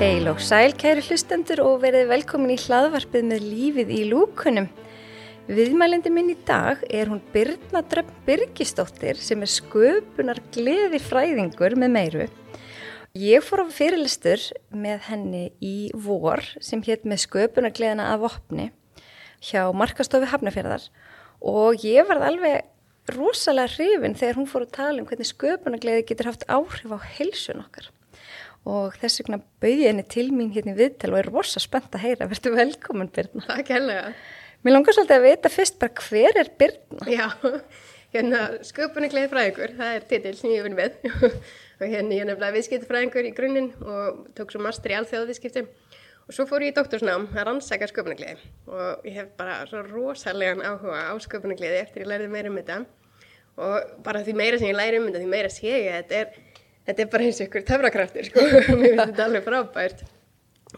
Heil og sæl kæri hlustendur og verið velkomin í hlaðvarpið með lífið í lúkunum. Viðmælindi minn í dag er hún Birna Drömm Birgistóttir sem er sköpunar gleði fræðingur með meiru. Ég fór á fyrirlistur með henni í vor sem hétt með sköpunar gleðina af opni hjá Markastofi Hafnafjörðar og ég varð alveg rosalega hrifin þegar hún fór að tala um hvernig sköpunar gleði getur haft áhrif á helsun okkar og þess vegna bauði henni til mín hérna í viðtel og er rosa spennt að heyra, verður velkomin Birna. Takk helga. Mér langar svolítið að vita fyrst bara hver er Birna? Já, hérna sköpunigleði fræðingur, það er titill sem ég er vunni með og hérna ég er nefnilega viðskiptfræðingur í grunninn og tók svo master í alþjóðviðskipti og svo fór ég í doktorsnám að rannsaka sköpunigleði og ég hef bara svo rosalega áhuga á sköpunigleði eftir ég lærið meira um þetta og bara því meira sem ég læri um þetta þetta er þetta er bara eins og ykkur töfrakraftur sko, mér finnst þetta alveg frábært.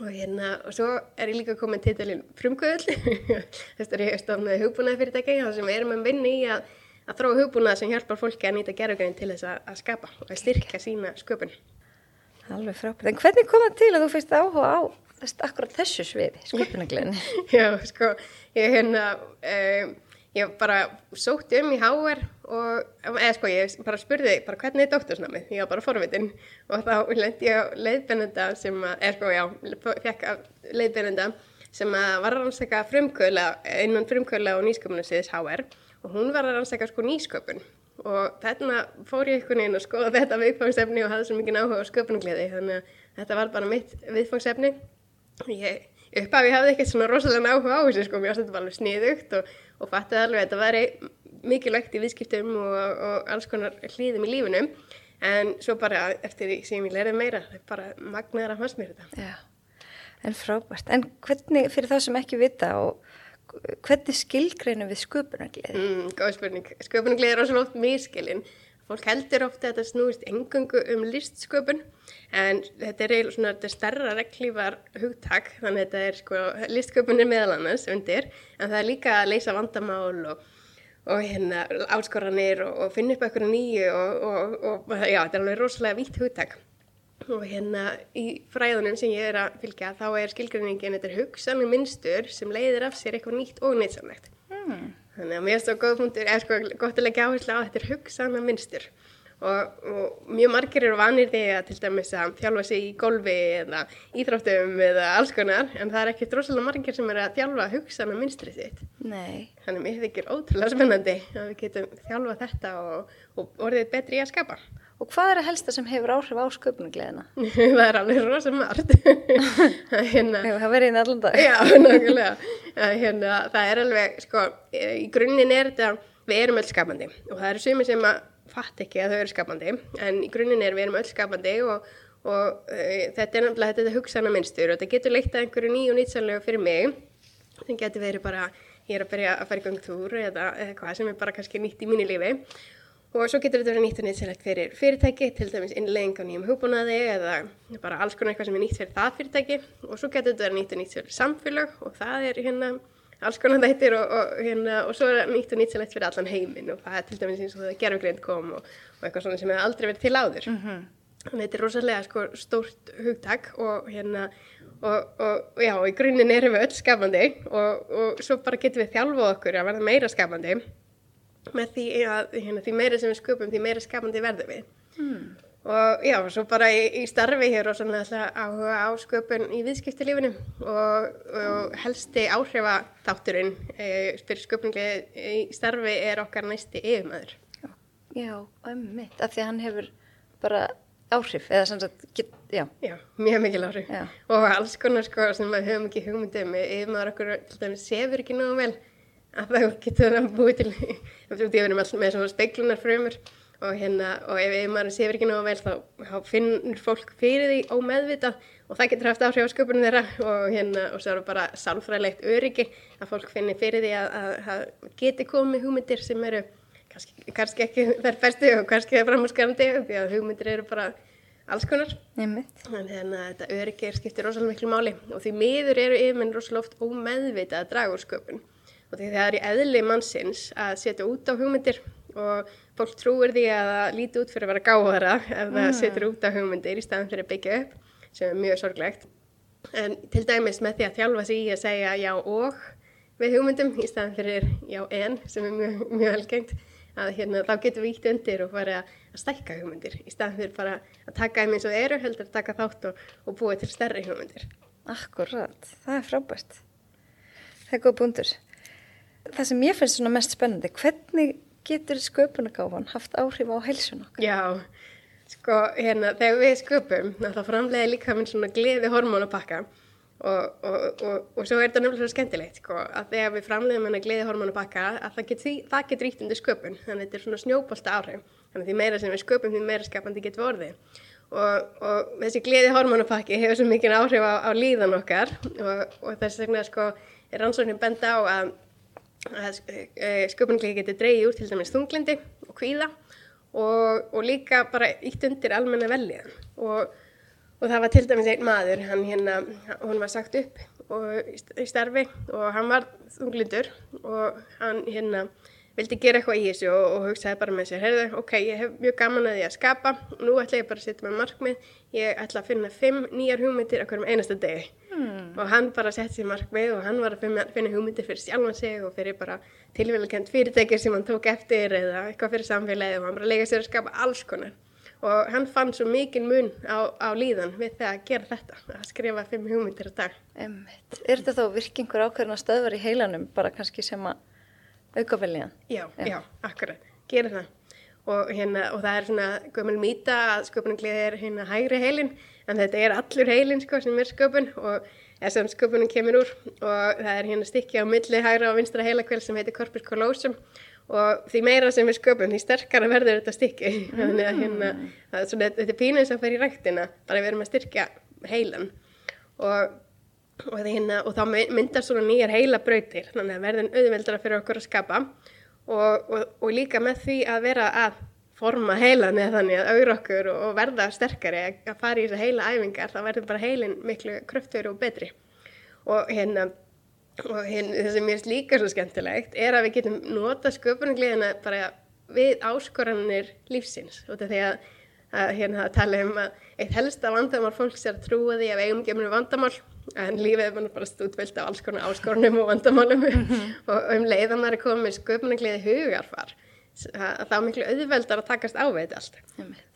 Og hérna, og svo er ég líka komið titilinn frumkvöld þess að ég er stofnaði hugbúnaði fyrirtæki það sem við erum að vinna í að, að þróa hugbúnaði sem hjálpar fólki að nýta gerðugræn til þess að, að skapa og að styrka sína sköpun. Alveg frábært, en hvernig kom það til að þú fyrst áhuga á akkurat þessu sviði, sköpunagleginni? Já, sko, ég hérna um, ég bara sótti um í HR og, eða sko, ég bara spurði bara hvernig er doktorsnamið, ég var bara forvitin. Og þá lendi ég á leiðbennenda sem að, eða sko, já, fekk leiðbennenda sem að var að rannsaka frumkvöla, innan frumkvöla og nýsköpunarsýðis HR og hún var að rannsaka sko nýsköpun. Og þarna fór ég einhvern veginn að skoða þetta viðfangsefni og hafði svo mikið áhuga á sköpunargleði. Þannig að þetta var bara mitt viðfangsefni. Ég upphafi hafði ekkert svona rosalega áhuga á þessu sko, mér ást þetta var alveg sniðugt og, og fattið alveg að þetta væri mikilvægt í viðskiptum og, og alls konar hlýðum í lífinu. En svo bara eftir sem ég lærið meira bara magnaðar að hans mér þetta. Já, en frábært. En hvernig, fyrir það sem ekki vita og hvernig skilgreinu við sköpunargleði? Mm, góð spurning, sköpunargleði er oft miskilinn fólk heldur ofta að þetta snúist engungu um listsköpun en þetta er eiginlega svona, þetta er starra reglívar hugtak, þannig að þetta er sko listsköpunir meðal annars undir en það er líka að leysa vandamál og og hérna áskoranir og, og finna upp eitthvað nýju og, og, og já, þetta er alveg rosalega vítt hugtak. Og hérna í fræðunum sem ég er að fylgja þá er skilgreiningin þetta er hugsanlega minnstur sem leiðir af sér eitthvað nýtt og nýtsamlegt mm. þannig að mér er svo góð punktur, er sko gott að leggja áherslu á þetta er hugsanlega minnstur Og, og mjög margir eru vanir því að til dæmis að þjálfa sig í golfi eða íþróttum eða alls konar en það er ekki drosalega margir sem eru að þjálfa hugsan og minstrið sitt. Nei. Þannig mér þykir ótrúlega spennandi að við getum þjálfa þetta og, og orðið betri í að skapa. Og hvað er að helsta sem hefur áhrif á sköpunugleðina? það er alveg rosalega margt. hérna, það verður einn allan dag. já, nákvæmlega. Hérna, það er alveg, sko, í grunninn er þetta, við erum öll skapandi og það eru sumir sem að fatt ekki að þau eru skapandi en í grunninn er við erum öll skapandi og, og uh, þetta er náttúrulega þetta hugsaðna minnstur og þetta getur leitt að einhverju nýju nýtsanlega fyrir mig. Það getur verið bara ég er að byrja að fara í gangtúr eða eitthvað sem er bara kannski nýtt í mínu lífi. Og svo getur þetta verið nýtt og nýtsanlegt fyrir fyrirtæki til dæmis innlegging á nýjum hugbúnaði eða bara alls konar eitthvað sem er nýtt fyrir það fyrirtæki. Og svo getur þetta verið nýtt og fyrir samfélag og það er hérna alls konar þættir og, og, hérna, og svo er nýtt og nýtsilegt fyrir allan heiminn og það er til dæmis eins og það gerfugrind kom og, og eitthvað svona sem hefur aldrei verið til áður. Mm -hmm. þannig að þetta er rosalega sko, stórt hugtak og hérna og já, í grunninn erum við öll skapandi og svo bara getum við þjálfuð okkur að verða meira skapandi með því að hérna, því meira sem við skupum því meira skapandi verðum við. Mm og já, svo bara í, í starfi hér og svona alltaf áhuga á sköpun í viðskiptilífinu og, og helsti áhrifa þátturinn e, fyrir sköpunlega í starfi er okkar næsti yfirmæður. Já, ömmitt, af því að hann hefur bara áhrif, eða sem sagt, get, já. Já, mjög mikil áhrif já. og alls konar sko sem við höfum ekki hugmyndum, yfirmæður okkur til dæmis sefur ekki náðu vel að það getur það búið til, við erum alltaf með svona speiklunar frumur og hérna, og ef, ef maður séfir ekki náðu vel þá, þá finnur fólk fyrir því ómeðvita og það getur haft áhrif á sköpunum þeirra. Og hérna, og svo er það bara sálfræðilegt öryggi að fólk finnir fyrir því að það geti komið hugmyndir sem eru kannski, kannski ekki þær bestu og kannski það er framhúsgarandi því að hugmyndir eru bara alls konar. Nefnitt. þannig að þetta öryggi er skiptir rosalega miklu máli. Og því miður eru yfirmenn rosalega oft ómeðvita að draga úr sköpun. Og því það er í eðli mannsins að setja út á hugmyndir og fólk trúir því að það líti út fyrir að vera gáðara ef það mm. setur út á hugmyndir í staðan fyrir að byggja upp sem er mjög sorglegt. En til dæmis með því að þjálfa sig í að segja já og við hugmyndum í staðan fyrir já en sem er mjög, mjög algengt að hérna, þá getum við ítt undir og fara að stækka hugmyndir í staðan fyrir bara að taka þeim eins og eru heldur að taka þátt og, og búa til stærri hugmyndir. Akkurat, það er frábært. Það er góð búndur. Það sem ég finnst svona mest spennandi, hvernig getur sköpunagáfan haft áhrif á heilsun okkar? Já, sko, hérna, þegar við sköpum, þá framlega líka minn svona gleði hormónapakka Og, og, og, og svo er þetta nefnilega svo skemmtilegt sko, að þegar við framleiðum hennar gleði hormónu bakka að það getur get ríkt undir sköpun þannig að þetta er svona snjóbolta áhrif þannig að því meira sem við sköpum því meira skapandi getur orðið og þessi gleði hormónu pakki hefur svo mikið áhrif á, á líðan okkar og þess vegna sko er rannsóknir benda á að, að e, sköpunglegi getur dreyið úr til dæmis þunglindi og kvíða og líka bara ítt undir almenna velliðan og og það var til dæmis einn maður, hann hérna, hún var sagt upp og, í starfi og hann var þunglindur og hann hérna vildi gera eitthvað í þessu og, og hugsaði bara með sér, heyrðu, ok, ég hef mjög gaman að því að skapa, nú ætla ég bara að setja með markmið, ég ætla að finna fimm nýjar hugmyndir okkur um einasta degi hmm. og hann bara setti sér markmið og hann var að finna, finna hugmyndir fyrir sjálfan sig og fyrir bara tilvægilegt fyrirtækir sem hann tók eftir eða eitthvað fyrir samfélagi og hann bara lega sér að skapa alls konar og hann fann svo mikið mun á, á líðan við það að gera þetta, að skrifa fimm hugmyndir á dag. Einmitt. Er þetta þá virkingur ákveðin að stöðvar í heilanum bara kannski sem að auka veljan? Já, já, já, akkurat, gera það. Og, hérna, og það er svona gömul mýta að sköpunanglið er hérna hægri heilin en þetta er allur heilin sko sem er sköpun og að sköpunum kemur úr og það er hérna stikki á milli hægra og vinstra heilakvel sem heitir corpus callosum og því meira sem við sköpum því sterkara verður þetta stykki mm. þannig að hérna, svona, þetta er pínus að fyrir í ræktina bara við erum að styrkja heilan og, og, hérna, og þá myndar svona nýjar heilabrautir þannig að verðin auðveldara fyrir okkur að skapa. Og, og líka með því að vera að forma heilan eða þannig að augra okkur og verða sterkari að fara í þessa heila æfingar þá verður bara heilin miklu kröftur og betri. Og hérna og hérna, það sem ég er líka svo skemmtilegt er að við getum nota sköpunargliðina bara við áskoranir lífsins. Og þetta er því að, að hérna að tala um að eitt helsta vandamál fólks er að trúa því að eigum geminu vandamál en lífið er bara stútvöld af alls konar áskorunum og vandamálum. Mm -hmm. og um leiðan þar er komið sköpunargliði hugarfar það er miklu auðveldar að takast á við þetta allt.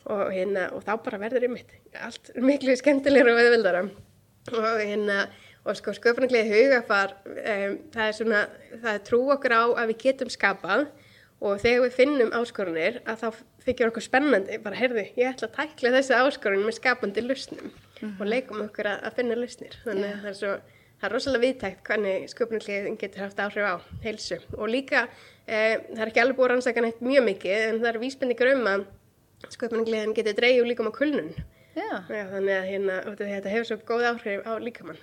Og, hérna, og þá bara verður ymitt allt miklu skemmtilegur og auðveldara. Og hérna og sko sköpunarglegi hugafar um, það er svona, það er trú okkur á að við getum skapað og þegar við finnum áskorunir að þá þykjum okkur spennandi, bara heyrðu, ég ætla að tækla þessi áskorun með skapandi lusnum mm og leikum okkur að, að finna lusnir þannig yeah. að það er svo, það er rosalega viðtækt hvernig sköpunarglegi getur haft áhrif á heilsu. Og líka eh, það er ekki alveg búið rannsaka neitt mjög mikið en það er vísbendingur um að sköpunarglegin getur dreyju líka á kulnun. Yeah. Já, þannig að hérna, þetta hefur svo góð áhrif á líkamann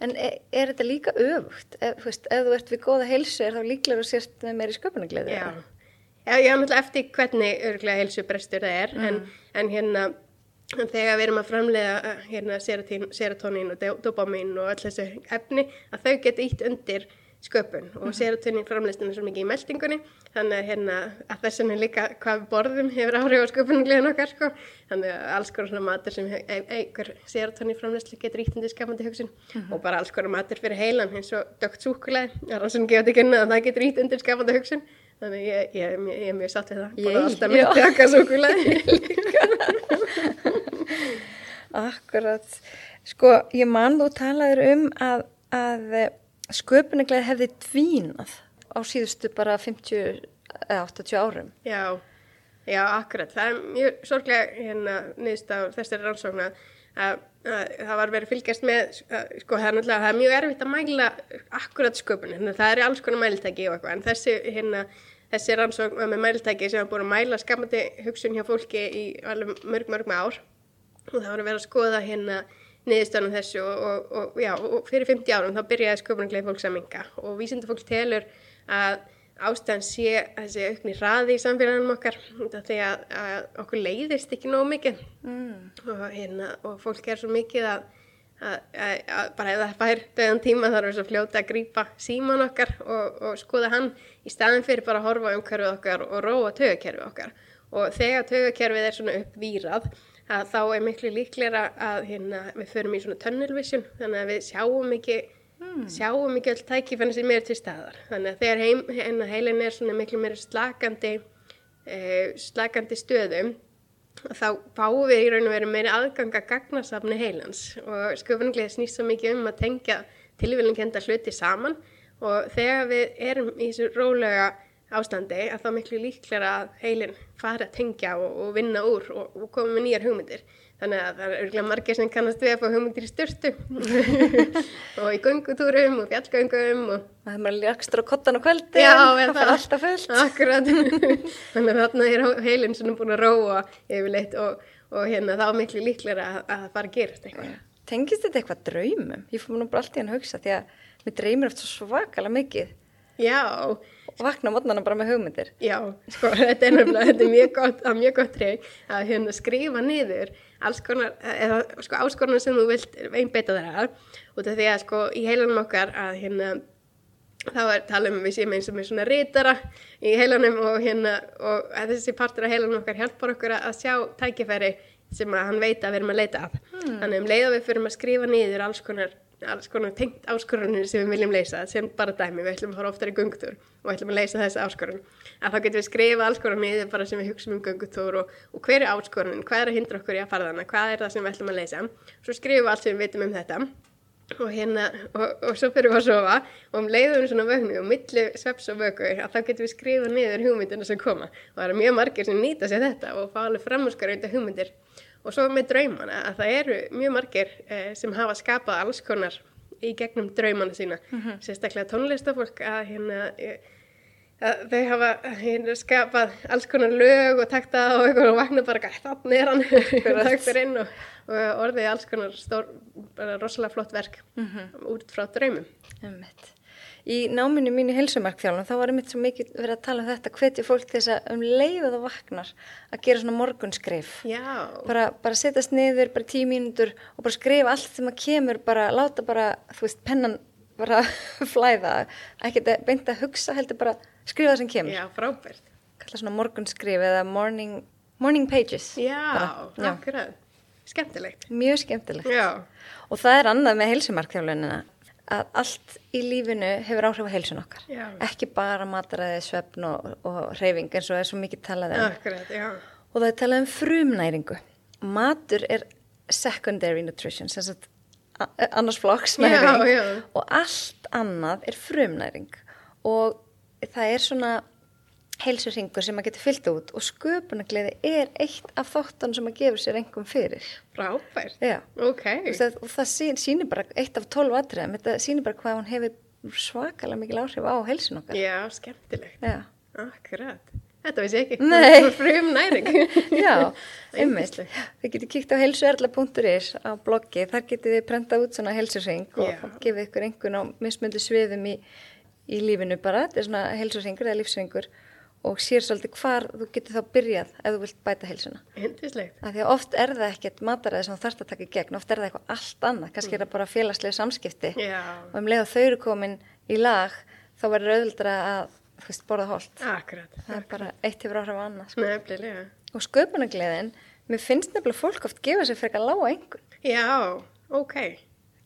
En er, er þetta líka öfugt? Ef, veist, ef þú ert við góða heilsu er þá líklega að sérst með meiri sköpunagleði? Já, ég er náttúrulega eftir hvernig örglega heilsu brestur það er, mm. en, en hérna þegar við erum að framlega hérna, serotonín og dopamin og öll þessu efni, að þau geta ítt undir sköpun og mhm. serotonin framleystin er svo mikið í meldingunni þannig hérna, að þess vegna líka hvað við borðum hefur áhrif á sköpunungliðin okkar sko. þannig að alls konar svona matur sem einhver serotonin framleysli getur ítt undir skapandi hugsun uh mhm. -huh. og bara alls konar matur fyrir heilan eins og dögt súkulæði það er getur ítt undir skapandi hugsun þannig ég, ég, ég, ég er mjög satt við það bara alltaf með tjaka súkulæði Akkurat sko ég mann þú talaður um að, að sköpunaglega hefði dvínað á síðustu bara 50 eða 80 árum. Já, já, akkurat. Það er mjög sorglega hérna nýðist á þessari rannsókna að, að það var verið fylgjast með, að, sko það er náttúrulega, það er mjög erfitt að mæla akkurat sköpunni, það er alls konar mæltæki og eitthvað, en þessi hérna, þessi rannsókn með mæltæki sem hafa búin að mæla skamandi hugsun hjá fólki í alveg mörg, mörg með ár og það að vera að skoða hérna niðurstöðunum þessu og, og, og, já, og fyrir 50 árum þá byrjaði sköpunargleif fólks að minga og vísindafólk telur að ástæðan sé þessi aukni hraði í samfélagunum okkar því að, að okkur leiðist ekki nóg mikið. Mm. hérna, og fólk er svo mikið að, að bara ef það fær döðan tíma þarf þess að fljóta að grýpa síman okkar og skoða hann í staðin fyrir bara að horfa um hverju okkar og róa tögakerfi okkar. Og þegar taugakerfið er svona uppvýrað að þá er miklu líklega að hérna, við förum í svona tunnel vision þannig að við sjáum ekki sjáum ekki öll tækifæna sem er til staðar. Þannig að þegar heim, hérna, heilin er svona miklu meira slakandi uh, slakandi stöðum þá fáum við í raun og veru meiri aðgang að gagnasafni heilans. Og sköpunarlega snýst svo mikið um að tengja tilvílingkenda hluti saman. Og þegar við erum í þessu rólega ástandi að þá miklu líklega að heilin fara að tengja og, og vinna úr og, og koma með nýjar hugmyndir þannig að það er örgulega margir sem kannast við að fá hugmyndir í styrtu og í göngutúrum og fjallgöngum og Það er maður ljagstur á kottan á kvöldi, Já, það það. alltaf fullt. Akkurat, þannig að þarna er heilin svona búin að róa yfirleitt og, og hérna þá miklu líklega að, að það fara að gerast eitthvað. Tengist þetta eitthvað draumum? Ég fór nú bara alltaf að hugsa því að mér dreymir eftir svo svakalega mikið Já, og vakna mótnana bara með hugmyndir. já, sko, þetta er nefnilega, þetta er mjög gott, að mjög gott treyk að hérna skrifa niður alls konar, eða sko áskonar sem þú vilt einbeita að, út af því að sko í heilanum okkar að hérna þá er talað um við séum eins og með svona rítara í heilanum og hérna og þessi partur af heilanum okkar hjálpar okkur að sjá tækifæri sem að hann veit að við erum að leita að. Þannig um leið og við fyrir að skrifa niður alls konar, alls konar tengt áskorunir sem við viljum leysa, sem bara dæmi, við ætlum að fara oftar í göngutúr og ætlum að leysa þessi áskorun. Að þá getum við skrifa alls konar niður bara sem við hugsaum um göngutúr og, og hver er áskorunin, hvað er að hindra okkur í að fara þannig, hvað er það sem við ætlum að leysa. Svo skrifum við allt sem við vitum um þetta og hérna, og, og svo fyrir við að sofa og um leiðum svona vögnu og milli sveps og vöku að þá getum við skrifa niður hugmyndina sem koma og það eru mjög margir sem nýta sér þetta og fá alveg framúskar auðvitað hugmyndir og svo með draumana að það eru mjög margir eh, sem hafa skapað alls konar í gegnum draumana sína. Sérstaklega tónlistafólk að hérna eh, að þau hafa hérna, skapað alls konar lög og takta og eitthvað og vakna bara "Gæ, þannig er hann og og, orðið alls konar stór, rosalega flott verk út frá draumum. Einmitt. Í náminu mínu heilsumarkþjálfum þá var einmitt svo mikið verið að tala um þetta hvetja fólk þess að um leið og það vaknar að gera svona morgunskrif Já, bara, bara setjast niður, bara tíu mínútur og bara skrifa allt sem að kemur bara láta bara, þú veist, pennan bara flæða, ekki beint að hugsa heldur bara skrifa það sem kemur. Já, frábært. Kalla svona morgunskrif eða morning, morning pages. Já, akkurat. Skemmtilegt. Mjög skemmtilegt. Já, og það er annað með heilsumarkþjálfunina að allt í lífinu hefur áhrif á heilsun okkar. Já. ekki bara mataræði, svefn og, og reyfing eins og er svo mikið talað um. Akkurat, já. Og það er talað um frumnæringu. Matur er secondary nutrition sagt a- annars flokks Já, næring. já. og allt annað er frumnæring. Og það er svona heilsurringur sem maður getur fyllt út og sköpunagleði er eitt af þóttan sem maður gefur sér engum fyrir. Frábært. Já. Ok, Þú veist, að- og það sýnir bara eitt af tólf atriðum, þetta sýnir bara hvað hún hefur svakalega mikil áhrif á heilsun okkar. Já, skemmtilegt. Já, Akkurat. Þetta vissi ég ekki. Frum næring Já, einmitt. Þið getið kíkt á heilsuerla.is á bloggi, þar getið þið prentað út svona heilsuring og gefið ykkur einhvern á mismöndu sviðum í, í lífinu bara, þetta er svona heilsuringur eða lífsringur og sér svolítið hvar þú getur þá byrjað ef þú vilt bæta heilsuna. Hindislegt Af því að oft er það ekkert mataræði sem þú þarft að taka í gegn, oft er það eitthvað allt annað, kannski er það bara félagslega samskipti Já, og um leið og þau eru komin í lag þá verður auðvildra að veist, borða holt. akkurat Það er bara eitt hefur áhrif á annað. sko. Nefnilega Og sköpunagleðin, mér finnst nefnilega fólk oft gefa sér frekar lága einhvern. Já, ok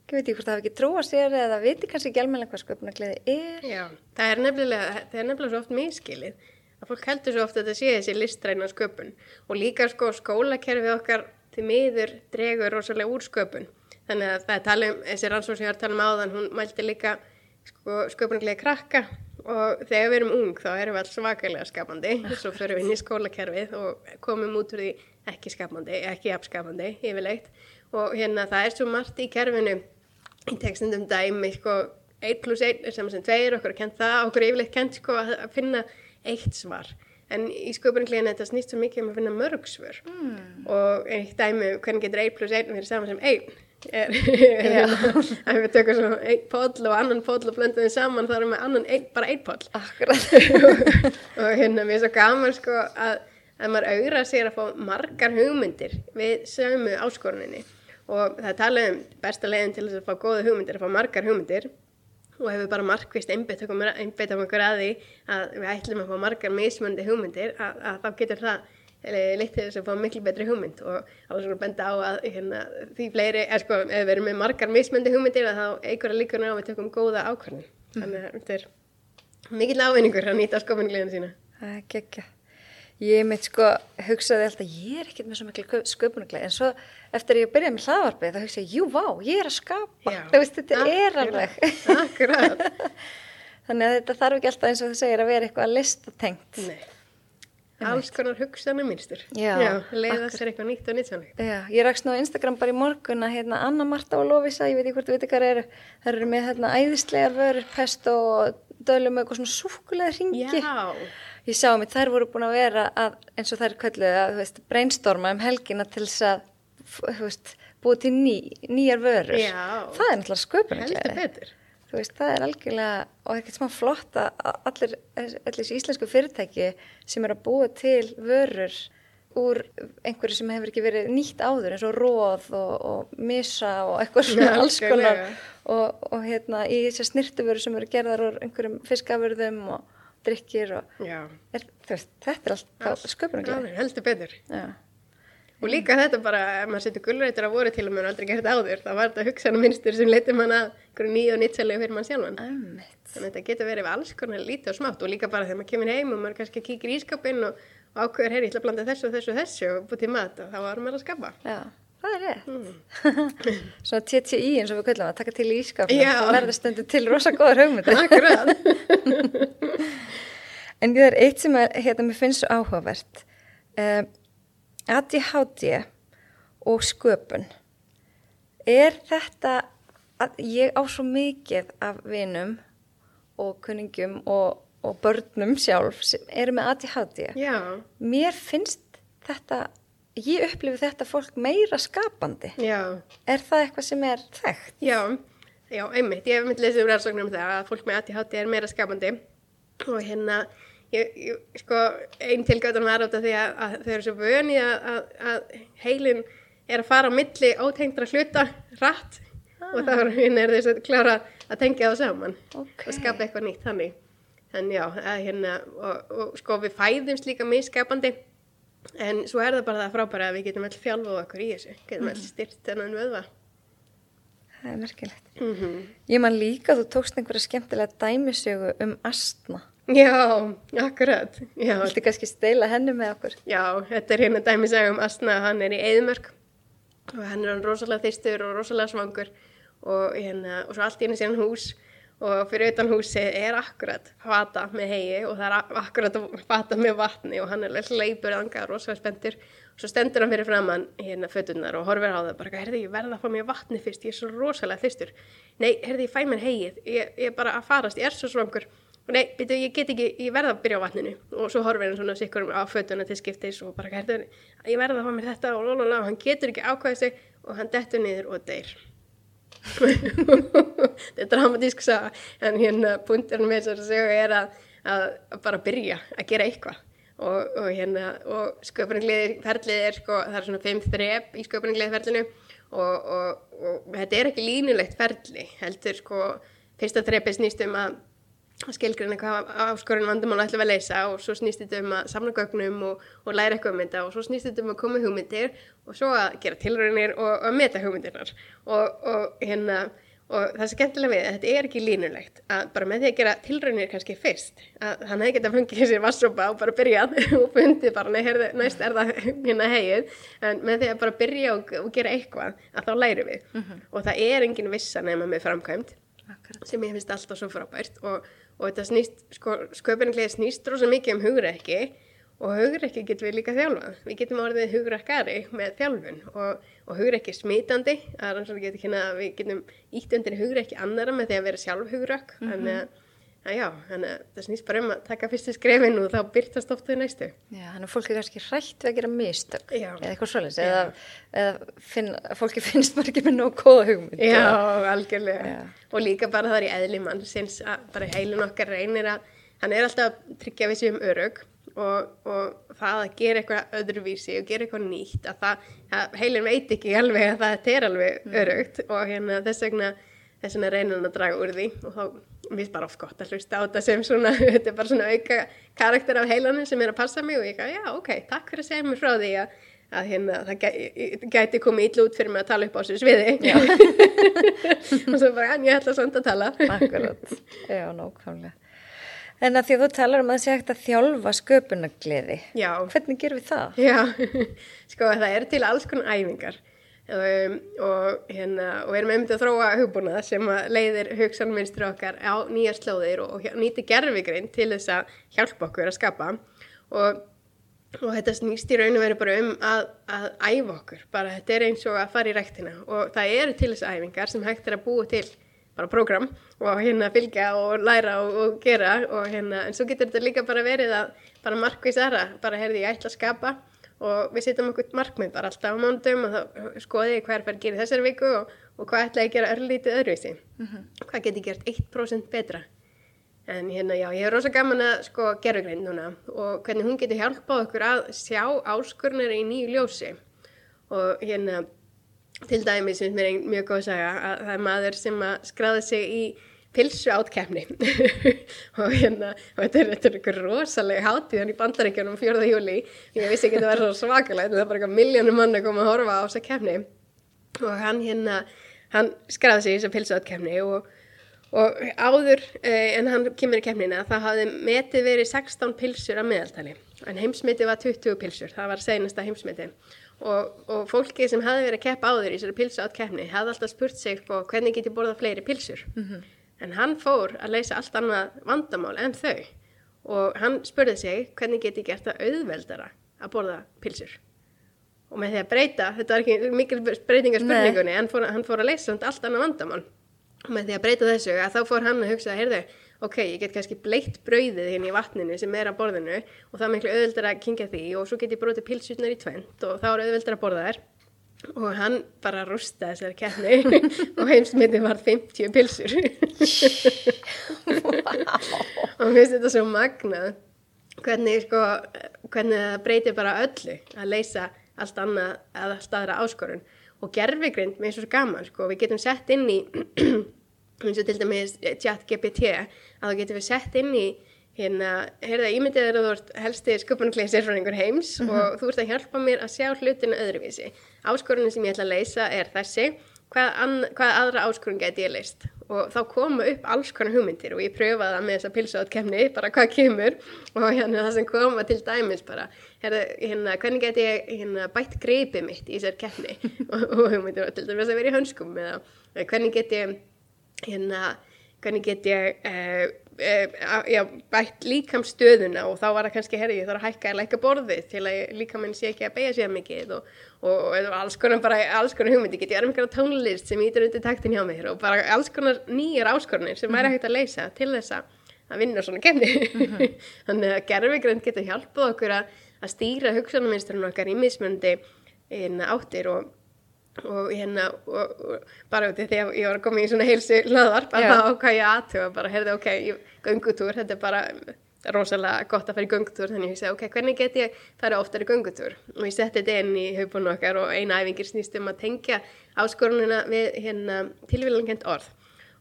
Ég veit ekki hvort það hafi ekki trúa sér eða viti kannski ekki almennilega hvað sköpunagleði er. Já, það er nefnilega, það er nefnilega svo oft miskilið að fólk heldur svo oft að þetta sé þessi listræna sköpun. Og líka sko skólakerfið okkar til miður dregur rosalega úr sköpun. Þannig að það er tala um, þessi rannsók sem ég var að tala um áðan, hún mælti líka sko, sköpunarlega krakka. Og þegar við erum ung þá erum við alls svakalega skapandi, svo förum við inn í skólakerfið og komum út úr því ekki skapandi, ekki jafnskapandi yfirleitt. Og hérna það er svo margt í kerfinu. Í tekstundum dæmi sko 1 pluss 1 er saman sem 2 okkur er kent það, okkur er yfirleitt kent sko að finna eitt svar. En í sköpunarkliðin þetta snýst svo mikið um að finna mörg svör. Mm. og eitt dæmi um hvernig getur 1 pluss 1 verið saman sem 1 er, að við tökum svo einn poll og annan poll og blöndum þeim saman þá erum við annan ein, bara einn poll. Akkurat. og hérna mér er svo gaman sko að, að maður augra sér að fá margar hugmyndir við sömu áskoruninni. Og það talað um besta leiðin til þess að fá góða hugmyndir að fá margar hugmyndir og hefur bara markvist einbeitt okkur, einbeitt okkur að því að við ætlum að fá margar mismöndi hugmyndir að, að þá getur það leitt til þess að fá miklu betri hugmynd og alveg svona benda á að hérna, því fleiri, er sko, ef við erum með margar mismöndi hugmyndir að þá einhverja líkur á að við tökum góða ákvörðin. Þannig að þetta er mikill ávinningur að nýta skofingliðinu sína. Það er geggja. Ég mitt sko hugsaði alltaf, ég er ekkert með svo miklu sköpunuglega, en svo eftir ég byrjaði með hlaðvarpið þá hugsaði ég, jú, vá, ég er að skapa. Veist, þetta Akkurat. er alveg. Þannig að þetta þarf ekki alltaf eins og þú segir að vera eitthvað listatengt. Alls konar hugsanum minnstur. Já, leiða sér eitthvað nýtt og nýtt ég rakst nú á Instagram bara í morgun að hérna Anna Marta og Lovisa, ég veit ekki hvort þú veit hvað eru, það eru með hérna æðislegar vörur, pest og dölum eitthvað svona súkulega ringi. Já. Ég sá mitt, þær voru búin að vera að, eins og þær kölluðu að, veist, brainstorma um helgina til þess að, veist, búið til ný, nýjar vörur. Já. Það er náttúrulega sköpunargleði. betur. Þú veist, það er algjörlega, og ekkert smá flott að að allir, allir íslensku fyrirtæki sem er að búa til vörur úr einhverju sem hefur ekki verið nýtt áður eins og róð og, og misa og eitthvað svona Já, alls konar og, og hérna í þessi snirtuvöru sem eru gerðar úr einhverjum fiskafurðum og drikkir og er, veist, þetta er allt sköpunargleði. Alveg, heldur betur. Já, Og líka þetta bara, ef maður setur gulrætur að voru til að maður aldrei gert áður, það var þetta hugsaðna minnstur sem leytir mann að einhverju nýju og nýttsælegu fyrir mann sjálfan. Þannig að þetta getur verið alls konar lítið og smátt og líka bara þegar maður kemur heim og maður kannski kíkir í ískapinn og, og ákveður, heyri, ég ætla að blanda þessu og þessu og þessu og búið til mat og þá var maður að skapa. Já, það er rétt. Mm. Svona TTI eins og við köllum að taka til í ískapnum, Já. það verður stundu til rosa góður hugmyndir. Akkurat. En það er eitt sem er, hérna, mér finnst svo áhugavert. Um, ADHD og sköpun. Er þetta að ég á svo mikið af vinum og kunningum og, og börnum sjálf sem eru með ADHD. Já, Mér finnst þetta, ég upplifi þetta fólk meira skapandi. já. Er það eitthvað sem er þekkt? Já, já, einmitt. Ég hef myndið lesið um rannsóknum um það að fólk með ADHD er meira skapandi og hérna, ég, ég, sko, einn tilgöðan var átt af því að, að þau eru svo vöni að, að, að heilin er að fara á milli ótengdra hluta rætt og þá er þess að klára að tengja það saman Ok. og skapa eitthvað nýtt þannig. Þannig já, hérna, og, og sko við fæðumst líka misskapandi en svo er það bara það frábæra að við getum öll fjálfað okkur í þessu, getum öll styrt þennan vöðva. Það er merkilegt. Mm Ég man líka þú tókst einhverja skemmtilega dæmisögu um astma. Já, akkurat. Já, Viltu kannski steila henni með okkur? já, þetta er hérna dæmisaga um Asna, hann er í Eðmörk og hann er hann rosalega þýstur og rosalega svangur og, hérna, og svo allt í henni síðan hús og fyrir utan húsi er akkurat fata með hegi og það er akkurat fata með vatni og hann er hleypur anga, rosalega spenntur og svo stendur hann fyrir framann hérna fötunar og horfir á það bara, herði, ég verða að fá mér vatni fyrst, ég er svo rosalega þýstur nei, herði, ég fæ mér hegið ég, ég nei, byrju, ég get ekki, ég verða að byrja á vatninu. Og svo horfir hann svona sikkur á fötuna til skiptis og bara, herði, ég verða að fá mér þetta og lólóla og hann getur ekki ákvæðið sig og hann dettur niður og deyr. Þetta er dramatísk saga en hérna punkturinn með þess að segja er að, að, bara byrja að gera eitthvað. Og, og hérna og sköpunargliðir ferlið er sko það er svona fimm þrep í sköpunargliðir ferlinu og, og, og þetta er ekki línulegt ferli heldur sko fyrsta þrepið snýst um að að skilgreina hvað áskorun vandamál ætlum að leysa og svo snýst þetta um að samna gögnum og, og læra eitthvað um þetta og svo snýst þetta um að koma hugmyndir og svo að gera tilraunir og að meta hugmyndirnar. Og, og hérna og það er skemmtilega við, að þetta er ekki línulegt að bara með því að gera tilraunir kannski fyrst að hann hefði getað fungið sér vassrópa og bara byrjað og fundið bara, heyrðu, næst er það hérna hegið, en með því að bara byrja og, og gera eitthvað, að þá lærum við. Og það er engin vissa nema með framkvæmt Akkurat. sem ég finnst alltaf svo frábært og, og þetta snýst, sko, sköpunargleði snýst rosa mikið um hugrekki og hugrekki getum við líka þjálfað. Við getum orðið hugrekkari með þjálfun og, og hugrekki er smitandi, það er eins og við getum ítt undir hugrekki annara með því að vera sjálf hugrekk, þannig að að já, þannig að það snýst bara um að taka fyrstu skrefin og þá byrtast oft þau næstu. Já, þannig að fólk er kannski hrætt við að gera mistök Já. eða eitthvað svoleiðis eða, eða finn, fólki finnst bara ekki með nóg góða hugmynd Já, og- algjörlega. Já. Og líka bara það er í eðli mannsins að bara heilin okkar reynir að, hann er alltaf að tryggja við sér um örug og, og það að gera eitthvað öðruvísi og gera eitthvað nýtt, að það, að heilin veit ekki alveg að það er alveg örugt og hérna þess vegna, þess vegna reynir hann að draga úr því og þá mér finnst bara oft gott að hlusta á þetta sem svona, þetta er bara svona auka karakter af heilanum sem er að passa mig og ég gaf, já, ok, takk fyrir að segja mér frá því að, að hérna, það gæti, gæti komið ítlu út fyrir mig að tala upp á þessu sviði. Og svo bara, en ég ætla samt að tala. Akkurat, já, nákvæmlega. En að því að þú talar um að það sé hægt að þjálfa sköpunargleði Já, Hvernig gerum við það? Já, sko það er til alls konar æfingar um, og, hérna, og erum einmitt að þróa hugbúnað sem leiðir hugsanmynstri okkar á nýjar slóðir og, og nýti gerfigrein til þess að hjálpa okkur að skapa. Og, og þetta snýst í raun og veru bara um að, að æfa okkur, bara þetta er eins og að fara í ræktina og það eru til þess æfingar sem hægt er að búa til bara program og hérna fylgja og læra og, gera og hérna, en svo getur þetta líka bara verið að bara markvís aðra, bara heyrði ég ætla að skapa og við setjum okkur markmið bara alltaf á mándum og þá skoði ég hver fær gerir þessari viku og, og hvað ætla ég að gera örlítið öðruvísi, mm -hmm. hvað get ég gert 1% betra? En hérna já, ég hef rosa gaman að sko gerugrein núna og hvernig hún getur hjálpað okkur að sjá áskurnar í nýju ljósi. Og hérna til dæmis finnst mér einn mjög góð segja að það er maður sem að skráði sig í pilsu átkefni og hérna, og þetta er, þetta er einhver rosalega hátíðan í bandaríkjunum 4. júli, ég vissi ekki að það var svo svakalega það er bara eitthvað miljónum mann að koma að horfa á þessa kefni og hann hérna, hann skráði sig í þessa pilsu átkefni og, og áður eh, en hann kemur í kefnina það hafði metið verið 16 pilsur að meðaltali, en heimsmyndi var 20 pilsur, það var seinasta heimsmyndi Og, og fólki sem hefði verið að keppa áður í þessari pilsu átt keppni hefði alltaf spurt sig sko, hvernig get en hann fór að leysa allt annað vandamál en þau. Og hann spurði sig hvernig get ég gert það auðveldara að borða pilsur og með því að breyta, þetta var ekki mikil breytingar spurningunni, en fór, hann fór að leysa allt annað vandamál. Og með því að breyta þessu að þá fór hann að hugsa, heyrðu ok, ég get kannski bleitt brauðið hérna í vatninu sem er að borðinu og það er miklu auðvöldar að kingja því og svo get ég brotið pilsutnar í tvent og þá er auðvöldar að borða þær og hann bara rústa þessari keppni. Og heimsmyndi var 50 pilsur og mér finnst þetta svo magnað. Hvernig, sko, hvernig það breytir bara öllu að leysa allt annað að allt aðra áskorun. Og gerfigrind með svo gaman sko, við getum sett inn í eins og til dæmis chat GPT að þá getum við sett inn í hérna, heyrða, ímyndið er að þú ert helsti sköpunarklegi sérfræðingur heims mm -hmm. og þú ert að hjálpa mér að sjá hlutinu öðruvísi. Áskorunni sem ég ætla að leysa er þessi, hvað, hvað aðra áskorun get ég leist? Og þá koma upp alls konar hugmyndir og ég pröfaði það með þessa pilsátkemni, bara hvað kemur og hérna það sem koma til dæmis bara, heyrða, hérna, hvernig get ég hérna, bætt greipið mitt í þessar kemni og, og hugmyndir og til dæmis að vera í hönskum eða hvernig get ég hérna hvernig get ég uh, já, bætt líkamstöðuna og þá var það kannski, herri, ég þarf að hækka eða ekki borðið til að líkaminn sé ekki að beigja sér mikið og, og, alls konar bara, alls konar hugmyndi, get ég er mikilvægt tónlist sem ítur undir taktin hjá mér og bara alls konar nýjar áskorunir sem væri hægt að leysa til þess að vinna svona kemni mm -hmm. þannig að gerfigrænt getur hjálpað okkur að, að stýra hugsanaminsturinn okkar í mismöndi áttir og og hérna og, og bara út í því að ég var að koma í svona heilsu hlaðar, bara það ákvað ég aðtöfa bara heyrði ok, göngutúr þetta er bara rosalega gott að fara í göngutúr þannig ég hugsaði ok, hvernig get ég fara oftar í göngutúr? Og ég setti þetta inn í haupun okkar og eina æfingir snýst um að tengja áskorunina við hérna tilvílangent orð.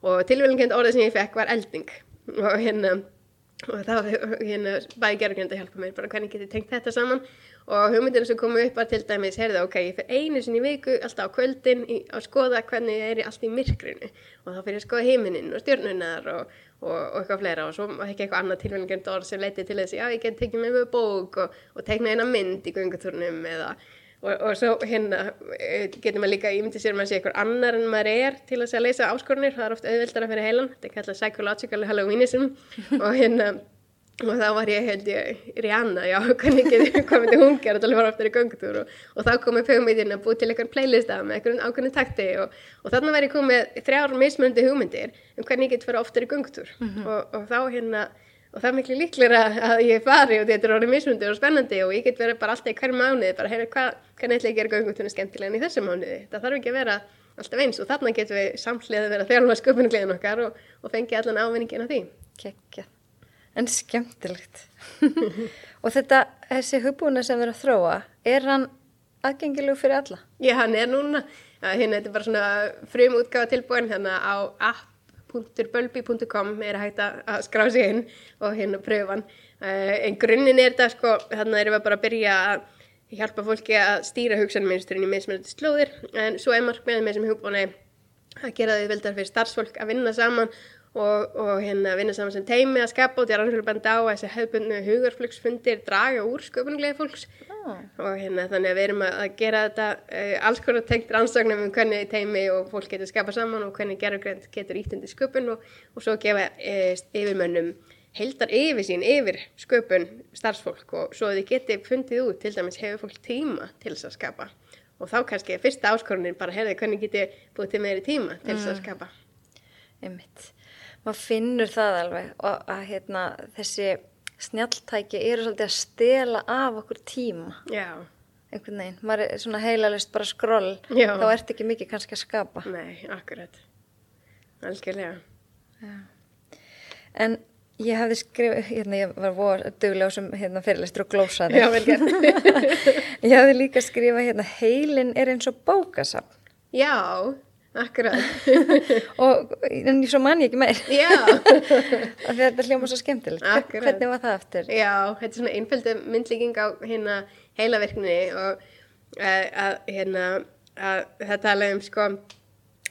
Og tilvílangent orði sem ég fekk var elding. Og hérna og það var hérna bæði gerðurkjönd að hjálpa mér bara hvernig get ég tengt þetta saman og hugmyndinu sem komu upp var til dæmis, heyrðu, ok, ég fyrir einu sinni viku alltaf á kvöldin í, að skoða hvernig ég er í allt í myrkrinu. Og þá fyrir ég að skoða heiminin og stjórnunar og, og, og eitthvað fleira. Og svo ekki eitthvað annað tilvægingjönd orð sem leiti til þess að já, ég get tekið með mig bók og, og tekna eina mynd í gunguturnum eða og svo hérna eh, getur maður líka ímyndið sér maður að sé eitthvað annar en maður er til að leysa áskorunir, það er ofta auðvildar að fyrir heilan, þetta er kallað psychological halloweenism. Og hérna og þá var ég held ég Rihanna, já, hvernig getur hvað myndi hún gera til að fara oftar í göngutúr og, og þá kom ég hugmyndin að búið til eitthvað playlista með eitthvað ákveðin takti og, og þannig var ég komið þrjár mismunandi hugmyndir um hvernig ég get fara oftar í göngutúr mm -hmm. og, og þá hérna og það er miklu líklega að ég fari og þetta er orðið mismunandi og spennandi og ég get verið bara alltaf í hverju mánuði, bara heyra hvað hvernig ætla ég að gera göngutúrinu skemmtilega en í þessu mánuði það þarf ekki að vera alltaf eins og þarna getum við samhliðið að vera þjálfa sköpunuglegin okkar og, og fengi allan ávinningin af því. Kekja en skemmtilegt og þetta, þessi hugbúna sem við erum að þróa, er hann aðgengilegu fyrir alla? Já, hann er núna hérna, þetta er bara svona frum útgáða tilbúin hérna á www.bölbi.com er hægt að skrá sig inn og hérna pröfan. Uh, en grunninn er þetta sko, þannig erum við bara að byrja að hjálpa fólki að stýra hugsanmynsturinn í meðsmjöldi slóðir en svo er markmiðið með sem hugbúna að gera því vildar fyrir starfsfólk að vinna saman og, og hérna vinna saman sem teimi að skapa og því að rannsóknar benda á að þessi hefðbundnu hugarflugsfundir draga úr sköpuninglega fólks oh. og hérna þannig að við erum að gera þetta uh, alls konar tengt rannsóknum um hvernig teimi og fólk getur skapa saman og hvernig gerðugrænt getur íttindi sköpun og, og svo gefa uh, yfirmönnum heldar yfir sín yfir sköpun starfsfólk og svo þið geti fundið út til dæmis hefur fólk tíma til þess að skapa og þá kannski fyrsta áskorunin bara hefði hvernig geti búið til meiri tíma til þess mm. að skapa Einmitt maður finnur það alveg og að hérna, þessi snjaltæki eru svolítið að stela af okkur tíma. Já. Einhvern veginn, maður er svona heilalist bara skroll, þá ert ekki mikið kannski að skapa. Nei, akkurat. Algjörlega. Já. En ég hefði skrifið, hérna ég var voru dögulega sem hérna fyrirlistur og glósaði. Já, vel gert. Ég hefði líka skrifað hérna heilin er eins og bókasafn. Já Akkurat. og en svo man ég ekki meir. Já. þetta hljóma svo skemmtilegt. Akkurat. Hvernig var það eftir? Já, þetta er svona einföldu myndlíking á hérna heilaverkninni og uh, að hérna að það tala um sko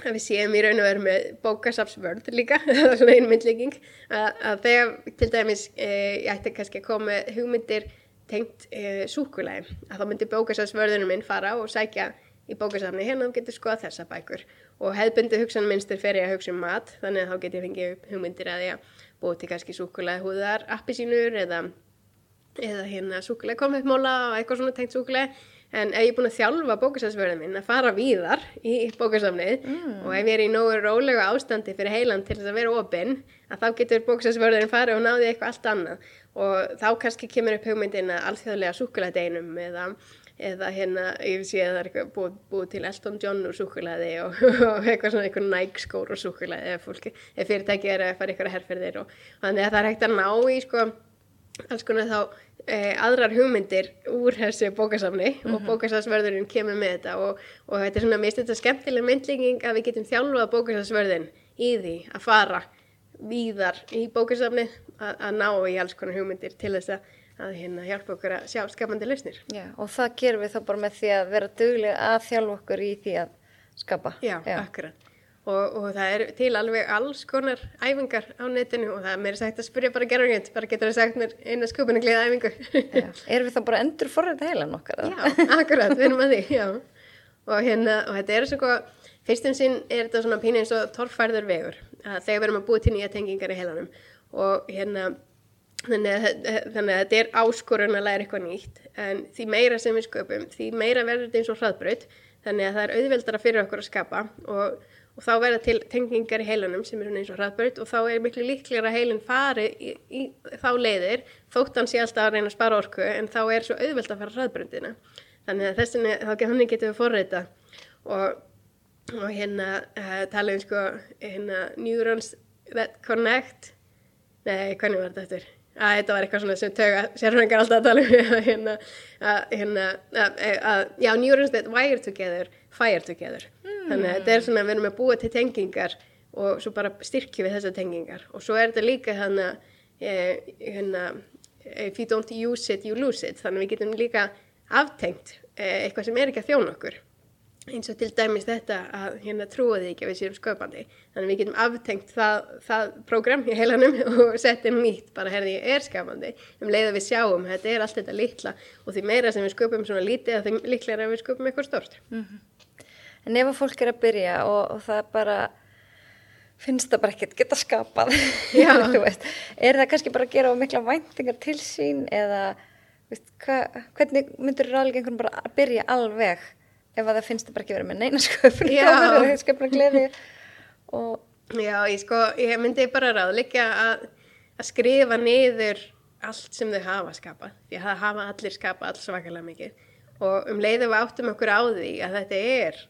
að við séum í raun og veru með bókasafsvörð líka, það er svona einu myndlíking að, að þegar til dæmis uh, ég ætti kannski að koma hugmyndir tengt uh, súkulægi að þá myndi bókasafsvörðunum minn fara og sækja í bókasafni hérna og getur skoða þessa bækur og hefðbundi hugsanmynstur fer ég að hugsa um mat þannig að þá get ég fengið hugmyndir að ég búið til kannski súkulega húðar appisínur eða, eða hérna súkulega konfettmóla og eitthvað svona tengt súkulega en ef ég er búin að þjálfa bókasafsverðin minn að fara víðar í bókasafnið mm. og ef ég er í nógu rólega ástandi fyrir heilan til þess að vera opinn að þá getur bókasafsverðin farið og náði eitthvað allt annað og þá kannski kemur upp hugmyndin að alþjóðlega súkulega deinum eða eða hérna, ég sé að það er eitthvað búið, búið til Elton John úr súkulæði og, og eitthvað svona eitthvað nægskór úr súkulæði ef, fólki, ef fyrirtæki er að fara eitthvað herrferðir og, þannig að það er hægt að ná í sko alls konar þá e, aðrar hugmyndir úr þessu bókasafni mm -hmm. og mhm. bókasafsvörðurinn kemur með þetta og, og þetta er svona mist þetta skemmtileg myndlíking að við getum þjálfað bókasafsvörðin í því að fara víðar í bókasafni að, að ná í alls konar hugmyndir til þess að að hérna hjálpa okkur að sjá skapandi lausnir. Já, og það gerum við þá bara með því að vera duglega að þjálfa okkur í því að skapa. Já, Já. akkurat. Og, og það er til alveg alls konar æfingar á netinu og það er mér sagt að spyrja bara gerðurgjönd, bara getur það sagt mér eina skupunugliða æfingu. Já, erum við þá bara endur forrið heilan okkar? Já, akkurat, við erum að því, já. Og hérna, og þetta er svona, fyrstum sinn er þetta svona pínu eins og torfærður vegur, að þegar við erum að búið til nýja tengingar í heilanum og hérna Þannig að, þannig að þetta er áskorun að læra eitthvað nýtt. En því meira sem við sköpum, því meira verður þetta eins og hraðbröð þannig að það er auðveldara fyrir okkur að skapa og, og þá verða til tengingar í heilanum sem er eins og hraðbröð og þá er miklu líklega að heilin fari í, í þá leiðir þóttan sé alltaf að reyna að spara orku en þá er svo auðveld að fara hraðbröðina þannig að þess vegna þá hann getur við forreita og, og hérna uh, tala um sko hérna neurons that connect. Nei, hvernig var þetta eftir? Að þetta var eitthvað svona sem töga sérfræðingar alltaf að tala um hérna, að, hérna, að, að, já, neurons that wire together fire together. Mm. þannig að þetta er svona, við erum að búa til tengingar og svo bara styrkju við þessar tengingar. Og svo er þetta líka hérna, eh, hérna if you don't use it, you lose it. Þannig að við getum líka aftengt eh, eitthvað sem er ekki að þjóna okkur eins og til dæmis þetta að hérna trúiði ekki að við séum sköpandi. Þannig við getum aftengt það, það program í heilanum og setjum nýtt bara herði ég er skapandi um leið að við sjáum, þetta er allt þetta litla og því meira sem við sköpum svona lítið því líklega við sköpum eitthvað stort mm -hmm. En ef að fólk er að byrja og, og það bara finnst það bara ekkert geta skapað er það kannski bara að gera mikla væntingar til sín eða veist, hva, hvernig myndur ráðlega einhvern bara að byrja alveg ef að það finnst það bara ekki verið með neina sköpun þá sköpun að gleði. Og Já, ég sko, ég myndi bara ráð líka að, að skrifa niður allt sem þau hafa skapað því að það hafa allir skapað alls svakalega mikið. Og um leiðu við áttum okkur á því að þetta er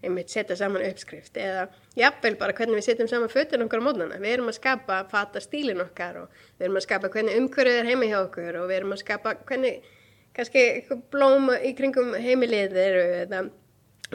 einmitt setja saman uppskrift eða jafnvel bara hvernig við setjum saman fötun okkar á mótnana, við erum að skapa fata stílin okkar og við erum að skapa hvernig umhverfið er heima hjá okkur og við erum að skapa hvernig kannski blóm í kringum heimiliðir eða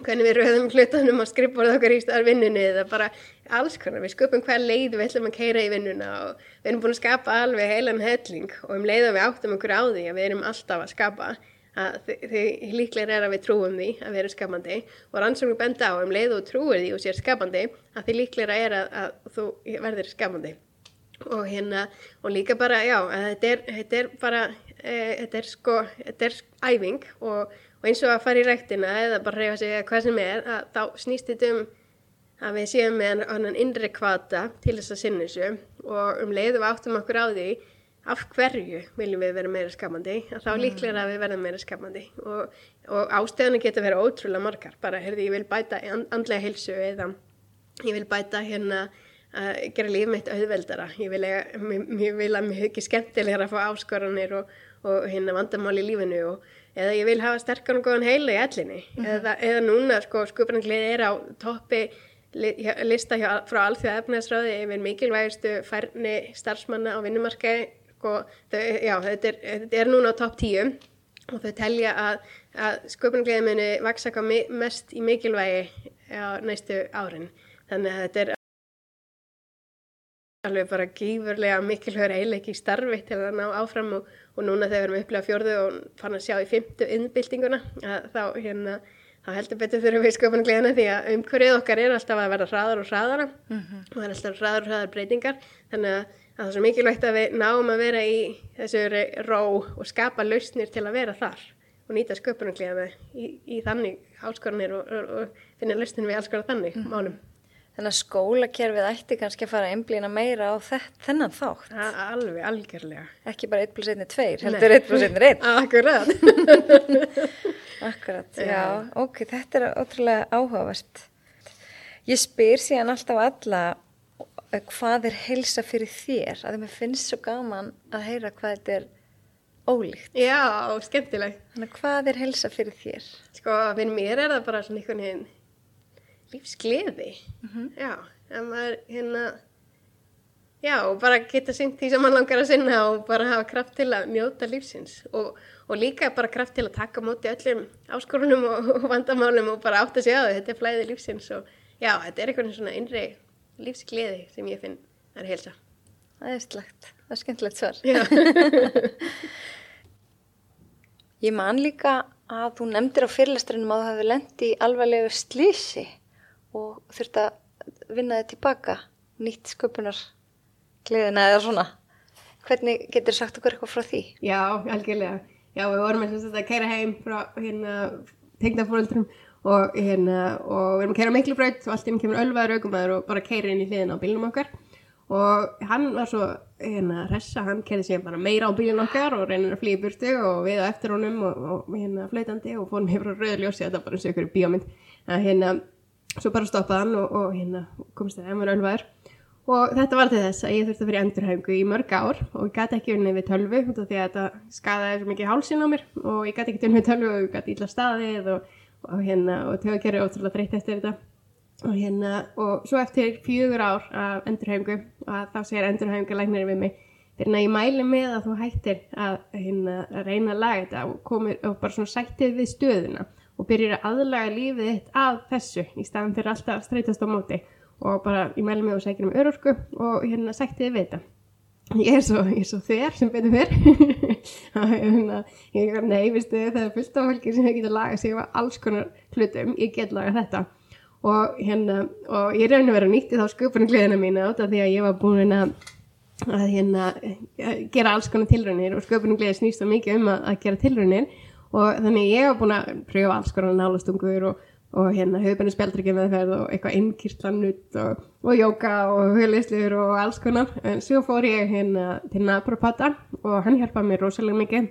hvernig við rauðum hlutunum að skrifborða okkar í staðar vinnunni eða bara alls konar, við sköpum hver leið við ætlum að keira í vinnuna og við erum búin að skapa alveg heilan helling og um leið og við áttum okkur á því að við erum alltaf að skapa að því líklega er að við trúum því að við erum skapandi og rannsóknum benda á um leið og trúir því og sér skapandi að því líklega er að, að þú verður skapandi og hérna og líka bara já, þetta er, þetta er bara e, þetta er sko, þetta er æfing og og eins og að fara í ræktina eða bara reyfa sig eða hvað sem er að þá snýst þetta um að við séum með annan innri kvata til þess að sinna þessu. Og um leiðu við áttum okkur á því af hverju viljum við vera meira skapandi að þá mm. líklega að við verðum meira skapandi. Og, og ástöðunni getur verið ótrúlega margar, bara herði ég vil bæta andlega hilsu eða ég vil bæta hérna að gera líf mitt auðveldara, ég vil, ég, ég vil að mér huggi skemmtilegra að fá áskoranir og, og hérna vandamál í lífinu og eða ég vil hafa sterkan og góðan heila í ellinni. Mm -hmm. eða, eða núna sko skupananglið er á toppi lista hjá, frá alþjóða efnaðsráði yfir mikilvægustu færni starfsmanna á vinnumarkaði. Sko, þetta, er, þetta er núna á topp tíu og þau telja að, að skupanangliði muni vaksa mest í mikilvægi á næstu árin. Þannig að þetta er alveg bara gífurlega mikilvægur eiginleik í starfi til að ná áfram og, og núna þegar við erum upplegað fjörðu og fann að sjá í fymtu innbyltinguna þá, hérna, þá heldur betur þurfum við sköpunum gleðina því að umhverfið okkar er alltaf að verða hraðar og hraðara mm -hmm. og það er alltaf hraðar og hraðar breytingar þannig að, að það er svo mikilvægt að við náum að vera í þessu ró og skapa lausnir til að vera þar og nýta sköpunum gleðina í, í þannig áskorunir og, og, og finna lausnir við alls konar þannig mm -hmm. málum Þannig að skólakerfið ætti kannski að fara að einblýna meira á þennan þátt. A alveg, algjörlega. Ekki bara 1 plus 1 er 2, heldur 1 plus 1 er 1. Akkurat. Akkurat, já. Ok, þetta er ótrúlega áhugavert. Ég spyr síðan alltaf alla eh, hvað er helsa fyrir þér? Að það mér finnst svo gaman að heyra hvað þetta er ólíkt. Já, skemmtilegt. Þannig að hvað er helsa fyrir þér? Sko, fyrir mér er það bara svona einhvern veginn lífsgleði. Mm -hmm. já, en maður hérna já, og bara geta syngt því sem mann langar að sinna og bara hafa kraft til að njóta lífsins. Og, og líka bara kraft til að taka móti öllum áskorunum og, og vandamálum og bara átt að segja það, þetta er flæði lífsins og já, þetta er einhvern svona innri lífsgleði sem ég finn að er helsa Það er slagt, það er skemmtilegt svar. Ég man líka að þú nefndir á fyrirlesturinnum að þú hefði lendi í alvarlegu slísi og þurft að vinna þið tilbaka nýtt sköpunar gleðina eða svona. Hvernig getur sagt okkur eitthvað frá því? Já, algjörlega. Já, við vorum eins og þetta að kæra heim frá hérna tegnafóröldrum og hérna og við erum að kæra miklu brödd og allt í mjög kemur ölvaður aukumæður og bara kæra inn í hliðina á bílunum okkar. Og hann var svo hérna ressa, hann kæði sér bara meira á bílunum okkar og reynir að flýja burtu og við á eftir honum og, og hérna flöytandi og fórum hér frá rauðljósi þetta bara eins og ykkur bíómynd. Að hérna svo bara stoppaði hann og, og hérna komst það, hann var ölvaður. Og þetta var til þess að ég þurfti að fyrir endurhæfingu í mörg ár og ég gæti ekki unnið við tölvu því að þetta skadaði svo mikið hálsin á mér. Og ég gæti ekki unnið við tölvu og ég gæti illa staðið og, og hérna og gera ótrúlega þreytt eftir þetta. Og hérna og svo eftir fjögur ár af endurhæfingu að þá segir endurhæfingu læknari við mig fyrir að ég mæli með að þú hættir að, hérna, að reyna að laga þetta og, komir, og bara svona sættið við stöðuna og byrjir að aðlaga lífið þitt að þessu í staðan fyrir alltaf að streytast á móti. Og bara ég mælu mig og sækir um örorku og hérna sæktiði við þetta ég er svo, ég svo þér sem betur fyrr hérna, ég er nei, vistu, það er fullt af fólki sem hefur getið að laga sig á alls konar hlutum, ég get laga þetta. Og hérna, og ég reyni að vera nýtt í þá sköpunum gleðina mína átta því að ég var búin að að hérna gera alls konar tilrönir og sköpunum gleði snýst svo mikið um að, að gera tilrönir og þannig ég hef búin að pröfa alls konar nálastungur og, og hérna höfðbennu spjaldryggi meðferð og eitthvað innkýrtlanutt og, og jóka og höfðlisluður og alls konar. En svo fór ég hérna til Naprapata og hann hjálpaði mér rosalega mikið.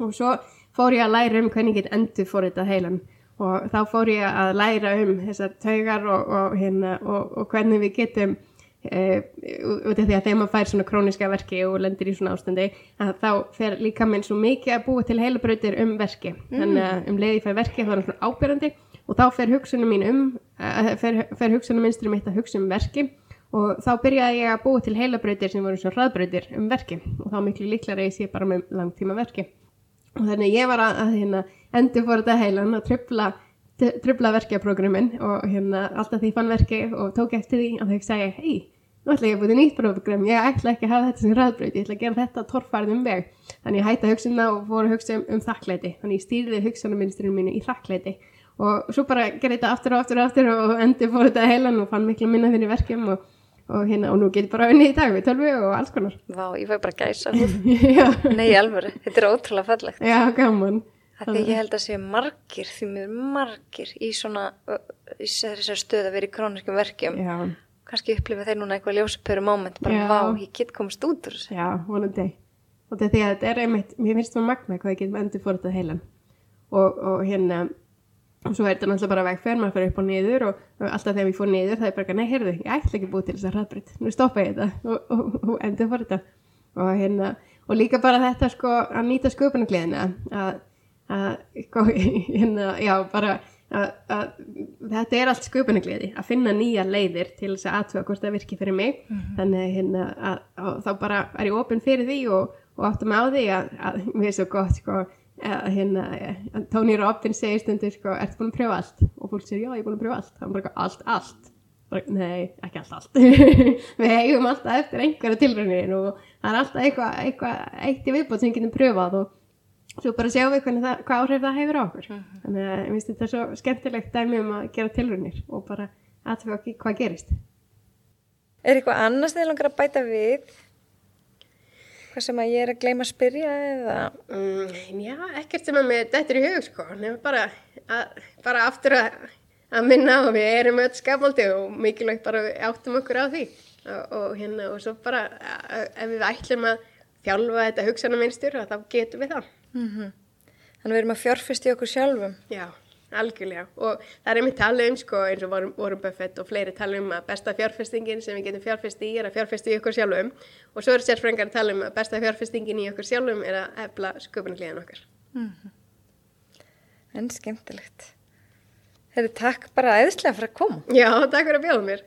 Og svo fór ég að læra um hvernig ég get endur fór þetta heilan og þá fór ég að læra um þessar taugar og, og hérna hvernig við getum út af því að þegar maður fær svona króniska verki og lendir í svona ástandi að þá fer líka minn svo mikið að búa til heilabrautir um verki mm. þannig að um leiði fær verki þá er það svona ábyrjandi og þá fer hugsunum mín um uh, fer, fer hugsunum minnsturum mitt að hugsa um verki og þá byrjaði ég að búa til heilabrautir sem voru svona hraðbrautir um verki og þá miklu líklar ég sé bara með langtíma verki og þannig ég var að, að hérna, endur fór þetta heilan að tröfla tröfla verkefprogrammin og hérna alltaf því fann verki og tók eftir því að þau segja, hei, nú ætla ég að búið nýtt program, ég ætla ekki að hafa þetta sem ræðbröð, ég ætla að gera þetta torfarðum veg. Þannig ég hætti að hugsa um það og fór að hugsa um, um þakkleiti. Þannig ég stýrði hugsanarmynstrinu mínu í þakkleiti og svo bara gerði þetta aftur og aftur og aftur og endur fór þetta heilan og fann miklu minna fyrir verkefum og, og, hérna, og nú getur bara unni í dag við tölvu og alls konar. Vá, ég fæ bara gæsa Nei, alveg, þetta er ótrúlega fallegt. Já, gaman. Því ég held að séu margir, því mér margir í svona, í þessar stöð að vera í króniskum verkjum. Já. Kannski upplifa þeir núna eitthvað ljósapöru moment, bara Já. vá, ég get komast út úr þessu. Já, vonandi. Og þetta er þetta er einmitt, mér finnst það magna hvað ég getum endur fór þetta heilan. Og, og hérna, og svo er þetta náttúrulega bara vegferð, maður fyrir upp og niður og, alltaf þegar ég fór niður það er bara, nei, heyrðu, ég ætla ekki búið til þess að hraðbreyt, nú stoppa ég þetta og, og, og endur fór þetta. Og hérna, og líka bara þetta sko að nýta sköpunargleðina, að, að, sko, hérna, já, bara, að, að þetta er allt sköpunargleði, að finna nýja leiðir til þess að aðtöga hvort það virki fyrir mig, þannig að, hérna, að, að þá bara er ég opinn fyrir því og, og áttum á því að, að mér er svo gott, sko, hérna, Tony Robbins segir stundur, sko, ertu búin að pröfa allt? Og fólk segir, já, ég er búin að pröfa allt. Hann bara, allt, allt. Nei, ekki allt, allt. Við eigum alltaf eftir einhverja tilrænir og það er alltaf eitthvað eitt í viðbót sem við getum pröfað og svo bara sjáum við hvernig það, hvað áhrif það hefur á okkur. Þannig að ég finnst þetta svo skemmtilegt dæmi um að gera tilrænir og bara aðtöfa hvað gerist. Er eitthvað annars þegar langar að bæta við? Hvað sem að ég er að gleyma að spyrja eða? Mm, já, ekkert sem að mér dettur í hug sko, nema bara, að, bara aftur að, að minna og við erum öll skapaldi og mikilvægt bara við áttum okkur á því og, og hérna og svo bara að, ef við ætlum að þjálfa þetta hugsanaminstur þá getum við það. Mm Þannig við erum að fjárfesta í okkur sjálfum. Já, algjörlega og það er einmitt talað um sko eins og Warren Buffett og fleiri tala um að besta fjárfestingin sem við getum fjárfest í er að fjárfesta í okkur sjálfum og svo eru sérfrængar að tala um að besta fjárfestingin í okkur sjálfum er að efla sköpunarklíðan okkar. En skemmtilegt. Herri, takk bara æðislega fyrir að koma. Já, takk fyrir að bjóða mér.